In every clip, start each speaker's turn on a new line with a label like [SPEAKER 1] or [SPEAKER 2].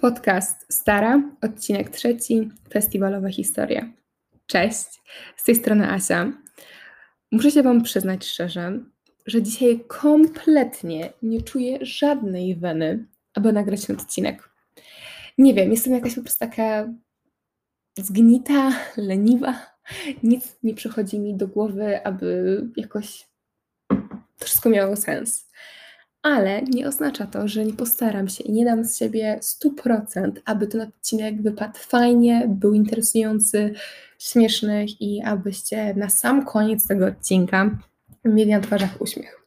[SPEAKER 1] Podcast Stara, odcinek trzeci, festiwalowa historia. Cześć, z tej strony Asia. Muszę się Wam przyznać szczerze, że dzisiaj kompletnie nie czuję żadnej weny, aby nagrać ten odcinek. Nie wiem, jestem jakaś po prostu taka zgnita, leniwa. Nic nie przychodzi mi do głowy, aby jakoś to wszystko miało sens ale nie oznacza to, że nie postaram się i nie dam z siebie 100%, aby ten odcinek wypadł fajnie, był interesujący, śmieszny i abyście na sam koniec tego odcinka mieli na twarzach uśmiech.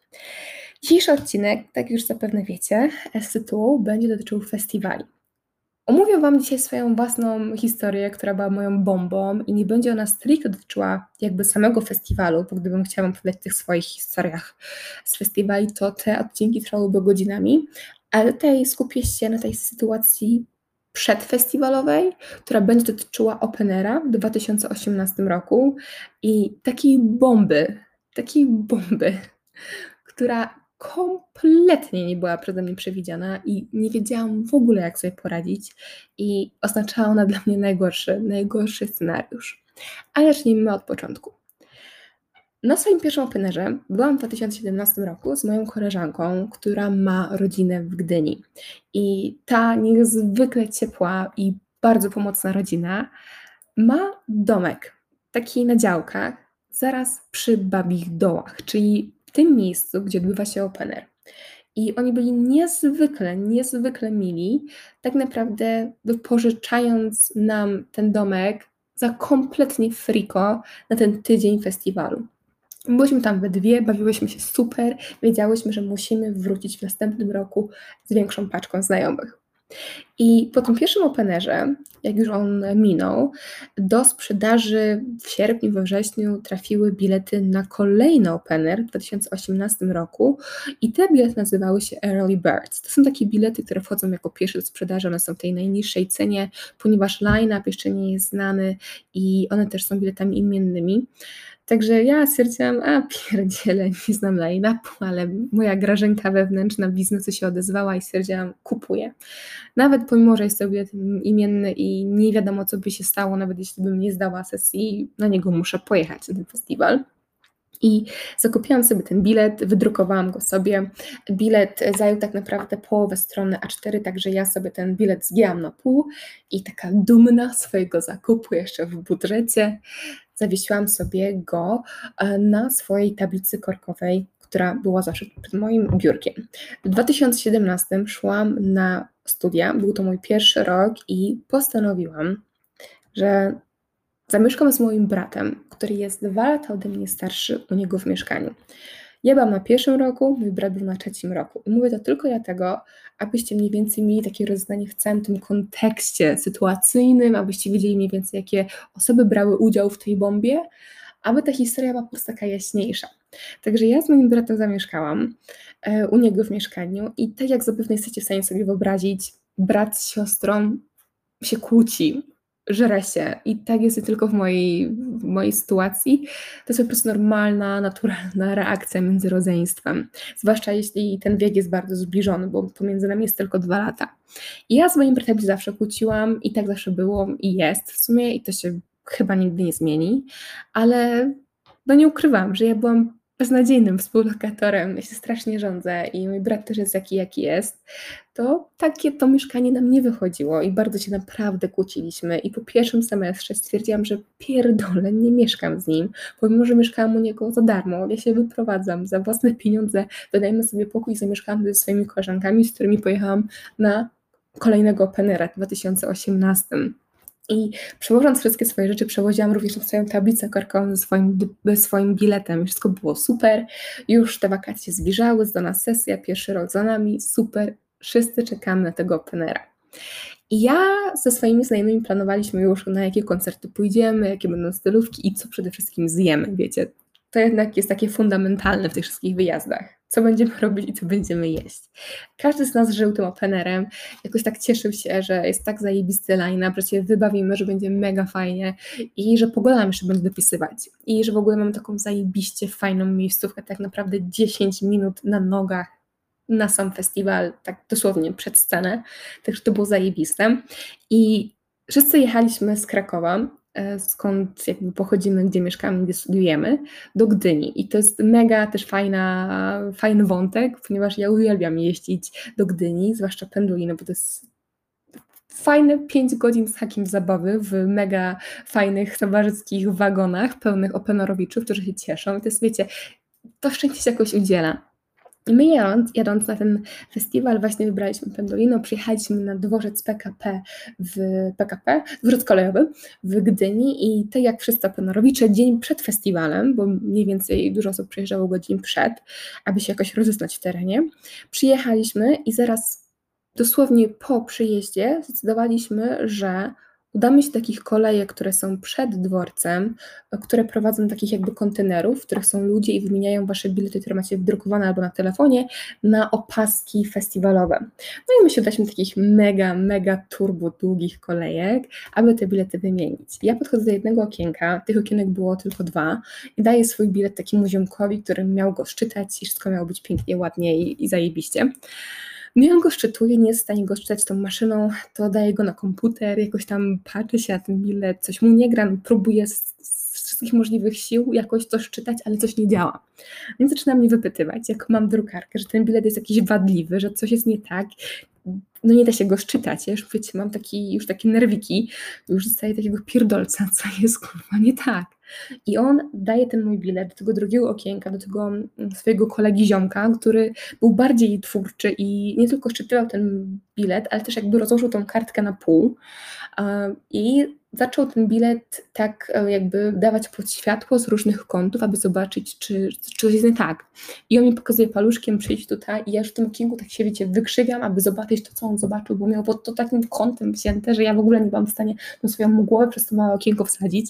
[SPEAKER 1] Dzisiejszy odcinek, tak już zapewne wiecie, z tytułu będzie dotyczył festiwali. Omówię Wam dzisiaj swoją własną historię, która była moją bombą i nie będzie ona stricte dotyczyła jakby samego festiwalu, bo gdybym chciała Wam powiedzieć tych swoich historiach z festiwali, to te odcinki trwałyby godzinami, ale tutaj skupię się na tej sytuacji przedfestiwalowej, która będzie dotyczyła Openera w 2018 roku i takiej bomby, takiej bomby, która kompletnie nie była przeze mnie przewidziana i nie wiedziałam w ogóle, jak sobie poradzić, i oznaczała ona dla mnie najgorszy, najgorszy scenariusz. Ale zacznijmy od początku. Na swoim pierwszym openerze byłam w 2017 roku z moją koleżanką, która ma rodzinę w Gdyni. I ta niezwykle ciepła i bardzo pomocna rodzina ma domek, taki na działkach, zaraz przy Babich Dołach, czyli w tym miejscu, gdzie odbywa się Open Air. I oni byli niezwykle, niezwykle mili, tak naprawdę wypożyczając nam ten domek za kompletnie friko na ten tydzień festiwalu. Byliśmy tam we dwie, bawiłyśmy się super, wiedziałyśmy, że musimy wrócić w następnym roku z większą paczką znajomych. I po tym pierwszym openerze, jak już on minął, do sprzedaży w sierpniu, we wrześniu trafiły bilety na kolejny opener w 2018 roku i te bilety nazywały się Early Birds. To są takie bilety, które wchodzą jako pierwsze do sprzedaży, one są w tej najniższej cenie, ponieważ line-up jeszcze nie jest znany i one też są biletami imiennymi. Także ja stwierdziłam, a pierdziele, nie znam line-upu, ale moja grażynka wewnętrzna biznesu się odezwała i stwierdziłam, kupuję. Nawet pomimo, że jest sobie imienny i nie wiadomo, co by się stało, nawet jeśli bym nie zdała sesji, na niego muszę pojechać na ten festiwal. I zakupiłam sobie ten bilet, wydrukowałam go sobie. Bilet zajął tak naprawdę połowę strony A4, także ja sobie ten bilet zgięłam na pół i taka dumna swojego zakupu jeszcze w budżecie zawiesiłam sobie go e, na swojej tablicy korkowej, która była zawsze przed moim biurkiem. W 2017 szłam na studia, był to mój pierwszy rok i postanowiłam, że zamieszkam z moim bratem, który jest dwa lata ode mnie starszy u niego w mieszkaniu. Ja byłam na pierwszym roku, mój brat był na trzecim roku. I mówię to tylko dlatego, abyście mniej więcej mieli takie rozeznanie w całym tym kontekście sytuacyjnym, abyście wiedzieli mniej więcej, jakie osoby brały udział w tej bombie, aby ta historia była po prostu taka jaśniejsza. Także ja z moim bratem zamieszkałam e, u niego w mieszkaniu i tak jak zapewne jesteście w stanie sobie wyobrazić, brat z siostrą się kłóci, żre się i tak jest tylko w mojej, w mojej sytuacji. To jest po prostu normalna, naturalna reakcja między rodzeństwem, zwłaszcza jeśli ten wiek jest bardzo zbliżony, bo pomiędzy nami jest tylko dwa lata. I ja z moim bratem zawsze kłóciłam i tak zawsze było i jest w sumie i to się chyba nigdy nie zmieni, ale no nie ukrywam, że ja byłam beznadziejnym współlokatorem, ja się strasznie rządzę i mój brat też jest taki, jaki jest, to takie to mieszkanie nam nie wychodziło i bardzo się naprawdę kłóciliśmy. I po pierwszym semestrze stwierdziłam, że pierdolę, nie mieszkam z nim, pomimo, że mieszkałam u niego za darmo, ja się wyprowadzam za własne pieniądze, wydajemy sobie pokój i zamieszkałam ze swoimi koleżankami, z którymi pojechałam na kolejnego Openera w 2018. I przewożąc wszystkie swoje rzeczy, przewoziłam również na swoją tablicę korkową ze swoim, swoim biletem. Wszystko było super. Już te wakacje zbliżały, zdana sesja, pierwszy rok za nami, super. Wszyscy czekamy na tego openera. I ja ze swoimi znajomymi planowaliśmy już, na jakie koncerty pójdziemy, jakie będą stylówki i co przede wszystkim zjemy, wiecie. To jednak jest takie fundamentalne w tych wszystkich wyjazdach. Co będziemy robić i co będziemy jeść. Każdy z nas żył tym openerem, jakoś tak cieszył się, że jest tak zajebisty line że się wybawimy, że będzie mega fajnie i że pogoda nam jeszcze będzie dopisywać. I że w ogóle mamy taką zajebiście fajną miejscówkę, tak naprawdę 10 minut na nogach na sam festiwal, tak dosłownie przed scenę, także to było zajebiste. I wszyscy jechaliśmy z Krakowa, skąd jakby pochodzimy, gdzie mieszkamy, gdzie studiujemy, do Gdyni. I to jest mega też fajna, fajny wątek, ponieważ ja uwielbiam jeździć do Gdyni, zwłaszcza pendulino, bo to jest fajne 5 godzin z hakiem zabawy w mega fajnych towarzyskich wagonach pełnych openorowiczów, którzy się cieszą. I to jest, wiecie, to szczęście się jakoś udziela. I my jadąc, jadąc na ten festiwal właśnie wybraliśmy Pendolino, przyjechaliśmy na dworzec PKP w PKP, dworzec kolejowy w Gdyni. I tak jak wszyscy openorowicze, dzień przed festiwalem, bo mniej więcej dużo osób przyjeżdżało godzin przed, aby się jakoś rozeznać w terenie, przyjechaliśmy i zaraz dosłownie po przyjeździe zdecydowaliśmy, że udamy się do takich kolejek, które są przed dworcem, które prowadzą do takich jakby kontenerów, w których są ludzie i wymieniają wasze bilety, które macie wydrukowane albo na telefonie, na opaski festiwalowe. No i my się udaliśmy do takich mega, mega turbo długich kolejek, aby te bilety wymienić. Ja podchodzę do jednego okienka, tych okienek było tylko dwa i daję swój bilet takiemu ziomkowi, który miał go szczytać i wszystko miało być pięknie, ładnie i, i zajebiście. No i on go szczytuje, nie jest w stanie go szczytać tą maszyną, to daje go na komputer, jakoś tam patrzy się na ten bilet, coś mu nie gra, no próbuje z, z wszystkich możliwych sił jakoś to szczytać, ale coś nie działa. Więc zaczyna mnie wypytywać, jak mam drukarkę, że ten bilet jest jakiś wadliwy, że coś jest nie tak, no nie da się go szczytać, ja już wiecie, mam taki, już takie nerwiki, już zostaje takiego pierdolca, co jest kurwa nie tak. I on daje ten mój bilet do tego drugiego okienka, do tego mm, swojego kolegi ziomka, który był bardziej twórczy i nie tylko szczytywał ten bilet, ale też jakby rozłożył tą kartkę na pół i zaczął ten bilet tak e, jakby dawać pod światło z różnych kątów, aby zobaczyć, czy, czy coś jest nie tak. I on mi pokazuje paluszkiem, przyjść tutaj i ja już w tym okienku tak się, wiecie, wykrzywiam, aby zobaczyć to, co on zobaczył, bo miał pod to takim kątem wzięte, że ja w ogóle nie byłam w stanie tą swoją głowę przez to małe okienko wsadzić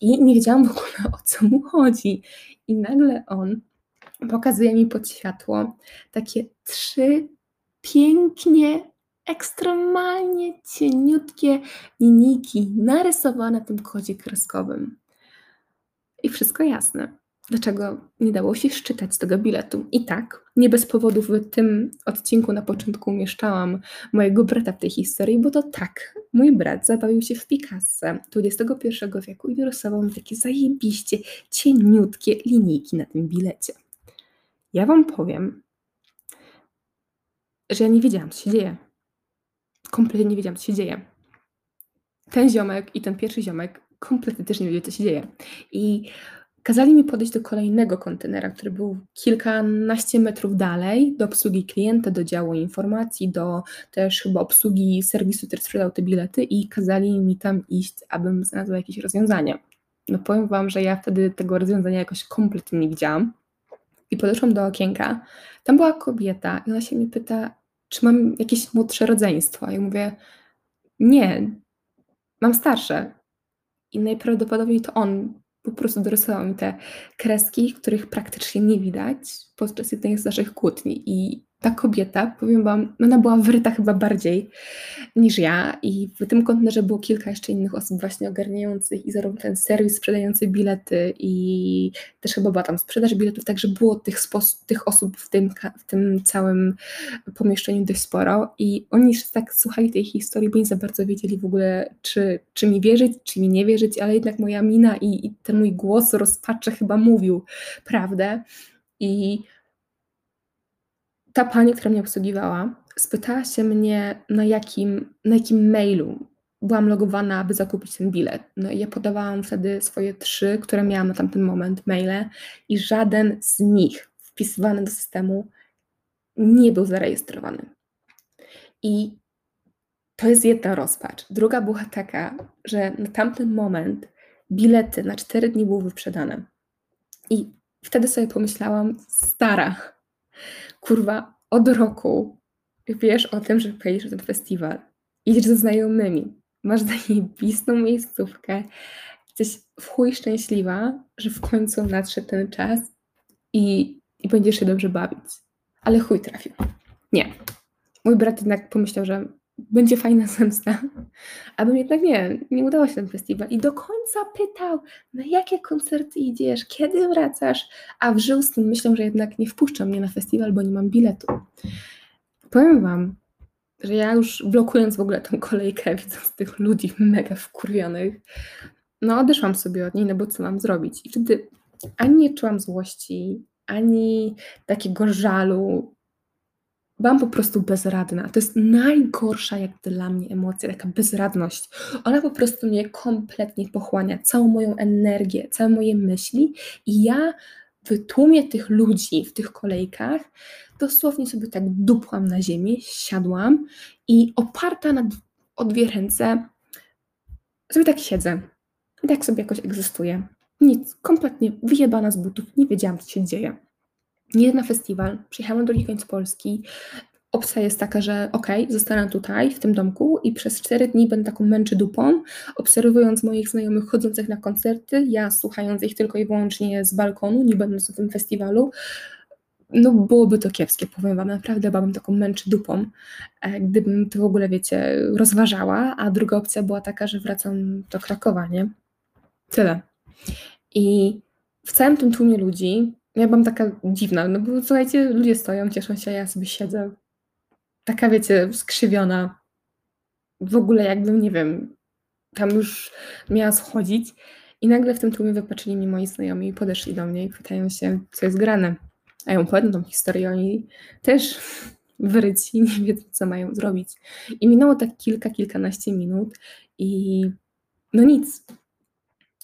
[SPEAKER 1] i nie wiedziałam w ogóle, o co mu chodzi. I nagle on pokazuje mi pod światło takie trzy pięknie ekstremalnie cieniutkie linijki narysowane tym kodzie kreskowym. I wszystko jasne. Dlaczego nie dało się szczytać tego biletu? I tak, nie bez powodu w tym odcinku na początku umieszczałam mojego brata w tej historii, bo to tak, mój brat zabawił się w Picasso XXI wieku i narysował mi takie zajebiście cieniutkie linijki na tym bilecie. Ja wam powiem, że ja nie wiedziałam, co się dzieje kompletnie nie wiedziałam, co się dzieje. Ten ziomek i ten pierwszy ziomek kompletnie też nie wiedzieli, co się dzieje. I kazali mi podejść do kolejnego kontenera, który był kilkanaście metrów dalej, do obsługi klienta, do działu informacji, do też chyba obsługi serwisu, który sprzedał te bilety i kazali mi tam iść, abym znalazła jakieś rozwiązanie. No powiem Wam, że ja wtedy tego rozwiązania jakoś kompletnie nie widziałam. I podeszłam do okienka. Tam była kobieta i ona się mnie pyta, czy mam jakieś młodsze rodzeństwo? I mówię, nie, mam starsze. I najprawdopodobniej to on po prostu dorysował mi te kreski, których praktycznie nie widać podczas jednej z naszych kłótni. I ta kobieta, powiem Wam, ona była wryta chyba bardziej niż ja i w tym kontenerze było kilka jeszcze innych osób właśnie ogarniających i zarówno ten serwis sprzedający bilety i też chyba była tam sprzedaż biletów, także było tych, tych osób w tym, w tym całym pomieszczeniu dość sporo i oni już tak słuchali tej historii, bo nie za bardzo wiedzieli w ogóle, czy, czy mi wierzyć, czy mi nie wierzyć, ale jednak moja mina i, i ten mój głos rozpaczy chyba mówił prawdę i ta pani, która mnie obsługiwała, spytała się mnie, na jakim, na jakim mailu byłam logowana, aby zakupić ten bilet. No i ja podawałam wtedy swoje trzy, które miałam na tamten moment, maile i żaden z nich wpisywany do systemu nie był zarejestrowany. I to jest jedna rozpacz. Druga była taka, że na tamten moment bilety na cztery dni były wyprzedane. I wtedy sobie pomyślałam, stara, kurwa, od roku wiesz o tym, że pojedziesz na ten festiwal, idziesz ze znajomymi, masz zajebistą miejscówkę, jesteś w chuj szczęśliwa, że w końcu nadszedł ten czas i, i będziesz się dobrze bawić. Ale chuj trafił. Nie. Mój brat jednak pomyślał, że będzie fajna zemsta. Abym jednak nie, nie udało się ten festiwal. I do końca pytał, na jakie koncerty idziesz, kiedy wracasz, a wżył z tym myślą, że jednak nie wpuszczą mnie na festiwal, bo nie mam biletu. Powiem Wam, że ja już blokując w ogóle tą kolejkę, widząc tych ludzi mega wkurwionych, no odeszłam sobie od niej, no bo co mam zrobić? I wtedy ani nie czułam złości, ani takiego żalu. Byłam po prostu bezradna. To jest najgorsza jak dla mnie emocja, taka bezradność. Ona po prostu mnie kompletnie pochłania, całą moją energię, całe moje myśli i ja w tłumie tych ludzi w tych kolejkach dosłownie sobie tak dupłam na ziemię, siadłam i oparta na o dwie ręce sobie tak siedzę. I tak sobie jakoś egzystuję. Nic, kompletnie wyjebana z butów, nie wiedziałam, co się dzieje. Nie na festiwal, przyjechałam do drugi końca Polski. Opcja jest taka, że okej, okay, zostanę tutaj, w tym domku i przez cztery dni będę taką męczy dupą, obserwując moich znajomych chodzących na koncerty, ja słuchając ich tylko i wyłącznie z balkonu, nie będąc w tym festiwalu. No byłoby to kiepskie, powiem Wam, naprawdę byłabym taką męczy dupą, e, gdybym to w ogóle, wiecie, rozważała, a druga opcja była taka, że wracam do Krakowa, nie? Tyle. I w całym tym tłumie ludzi, ja byłam taka dziwna, no bo słuchajcie, ludzie stoją, cieszą się, ja sobie siedzę. Taka, wiecie, skrzywiona. W ogóle jakbym, nie wiem, tam już miała schodzić. I nagle w tym tłumie wypatrzyli mi moi znajomi i podeszli do mnie i pytają się, co jest grane. A ja opowiadam tą historię, oni też wyryci, nie wiedzą, co mają zrobić. I minęło tak kilka, kilkanaście minut i no nic,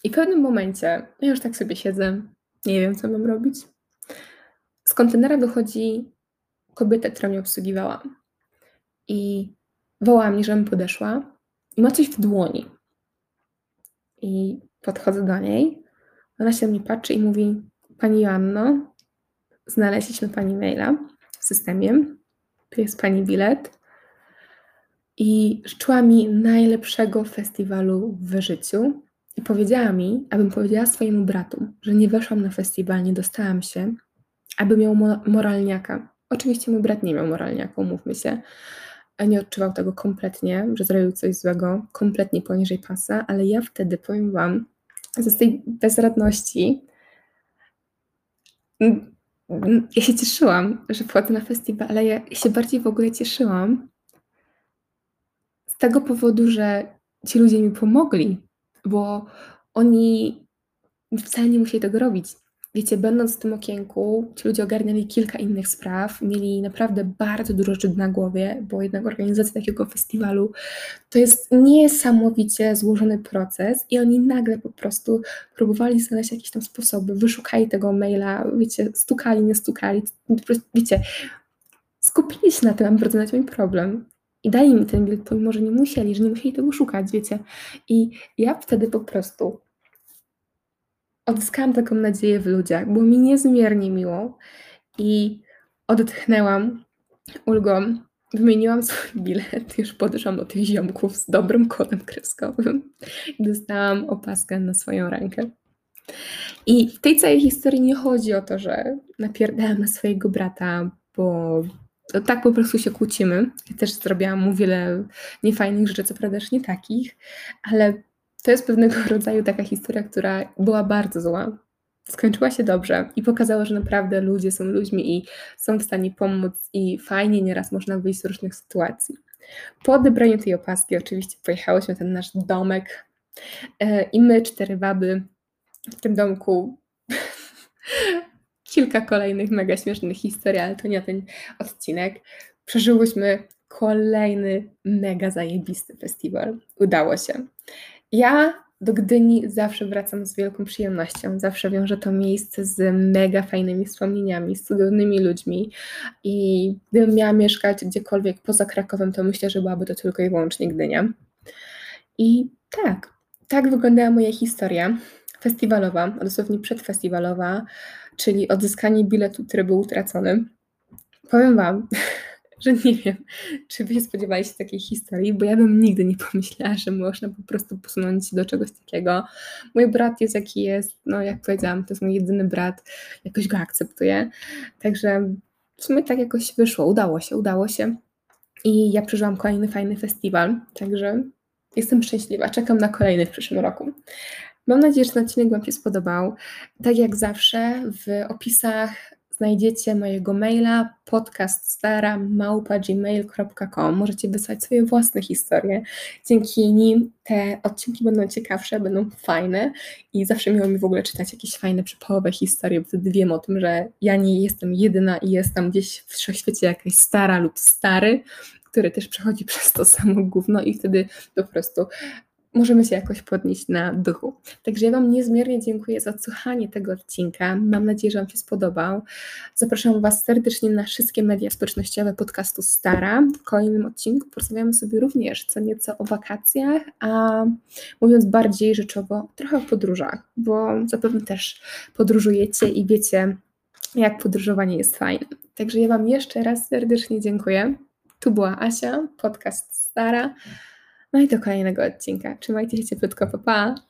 [SPEAKER 1] i w pewnym momencie, ja już tak sobie siedzę, nie wiem, co mam robić. Z kontenera wychodzi kobieta, która mnie obsługiwała. I woła mnie, żebym podeszła. I ma coś w dłoni. I podchodzę do niej. Ona się na mnie patrzy i mówi: Pani Joanno, znaleźliśmy Pani maila w systemie. Tu jest Pani bilet. I życzyła mi najlepszego festiwalu w życiu. I powiedziała mi, abym powiedziała swojemu bratu, że nie weszłam na festiwal, nie dostałam się, aby miał mo moralniaka. Oczywiście mój brat nie miał moralniaka, umówmy się. Nie odczuwał tego kompletnie, że zrobił coś złego, kompletnie poniżej pasa, ale ja wtedy, powiem Wam, ze tej bezradności ja się cieszyłam, że wchodzę na festiwal, ale ja się bardziej w ogóle cieszyłam z tego powodu, że ci ludzie mi pomogli, bo oni wcale nie musieli tego robić. Wiecie, będąc w tym okienku, ci ludzie ogarniali kilka innych spraw, mieli naprawdę bardzo dużo rzeczy na głowie, bo jednak organizacja takiego festiwalu to jest niesamowicie złożony proces i oni nagle po prostu próbowali znaleźć jakieś tam sposoby, wyszukali tego maila, wiecie, stukali, nie stukali, po prostu, wiecie, skupili się na tym, aby rozwiązać mój problem. I dali mi ten bilet, pomimo że nie musieli, że nie musieli tego szukać, wiecie. I ja wtedy po prostu odzyskałam taką nadzieję w ludziach. Było mi niezmiernie miło i odetchnęłam ulgą. Wymieniłam swój bilet, już podeszłam do tych ziomków z dobrym kodem kreskowym i dostałam opaskę na swoją rękę. I w tej całej historii nie chodzi o to, że napierdałam na swojego brata, bo tak po prostu się kłócimy. Ja też zrobiłam mu wiele niefajnych rzeczy, co prawda też nie takich, ale to jest pewnego rodzaju taka historia, która była bardzo zła. Skończyła się dobrze i pokazała, że naprawdę ludzie są ludźmi i są w stanie pomóc i fajnie nieraz można wyjść z różnych sytuacji. Po odebraniu tej opaski oczywiście pojechałyśmy ten nasz domek e, i my, cztery baby w tym domku kilka kolejnych mega śmiesznych historii, ale to nie ten odcinek. Przeżyłyśmy kolejny mega zajebisty festiwal. Udało się. Ja do Gdyni zawsze wracam z wielką przyjemnością. Zawsze wiążę to miejsce z mega fajnymi wspomnieniami, z cudownymi ludźmi. I gdybym miała mieszkać gdziekolwiek poza Krakowem, to myślę, że byłaby to tylko i wyłącznie Gdynia. I tak, tak wyglądała moja historia festiwalowa, dosłownie przedfestiwalowa czyli odzyskanie biletu, który był utracony. Powiem Wam, że nie wiem, czy Wy się takiej historii, bo ja bym nigdy nie pomyślała, że można po prostu posunąć się do czegoś takiego. Mój brat jest jaki jest, no jak powiedziałam, to jest mój jedyny brat, jakoś go akceptuję. Także w sumie tak jakoś wyszło, udało się, udało się. i ja przeżyłam kolejny fajny festiwal, także jestem szczęśliwa. Czekam na kolejny w przyszłym roku. Mam nadzieję, że ten odcinek Wam się spodobał. Tak jak zawsze w opisach znajdziecie mojego maila podcaststara.gmail.com Możecie wysłać swoje własne historie. Dzięki nim te odcinki będą ciekawsze, będą fajne i zawsze miło mi w ogóle czytać jakieś fajne, przypałowe historie, bo wtedy wiem o tym, że ja nie jestem jedyna i jest tam gdzieś w wszechświecie jakaś stara lub stary, który też przechodzi przez to samo gówno i wtedy po prostu możemy się jakoś podnieść na duchu. Także ja Wam niezmiernie dziękuję za słuchanie tego odcinka. Mam nadzieję, że Wam się spodobał. Zapraszam Was serdecznie na wszystkie media społecznościowe podcastu Stara. W kolejnym odcinku porozmawiamy sobie również co nieco o wakacjach, a mówiąc bardziej rzeczowo, trochę o podróżach, bo zapewne też podróżujecie i wiecie, jak podróżowanie jest fajne. Także ja Wam jeszcze raz serdecznie dziękuję. Tu była Asia, podcast Stara. No i do kolejnego odcinka. Trzymajcie się cieplutko, pa pa!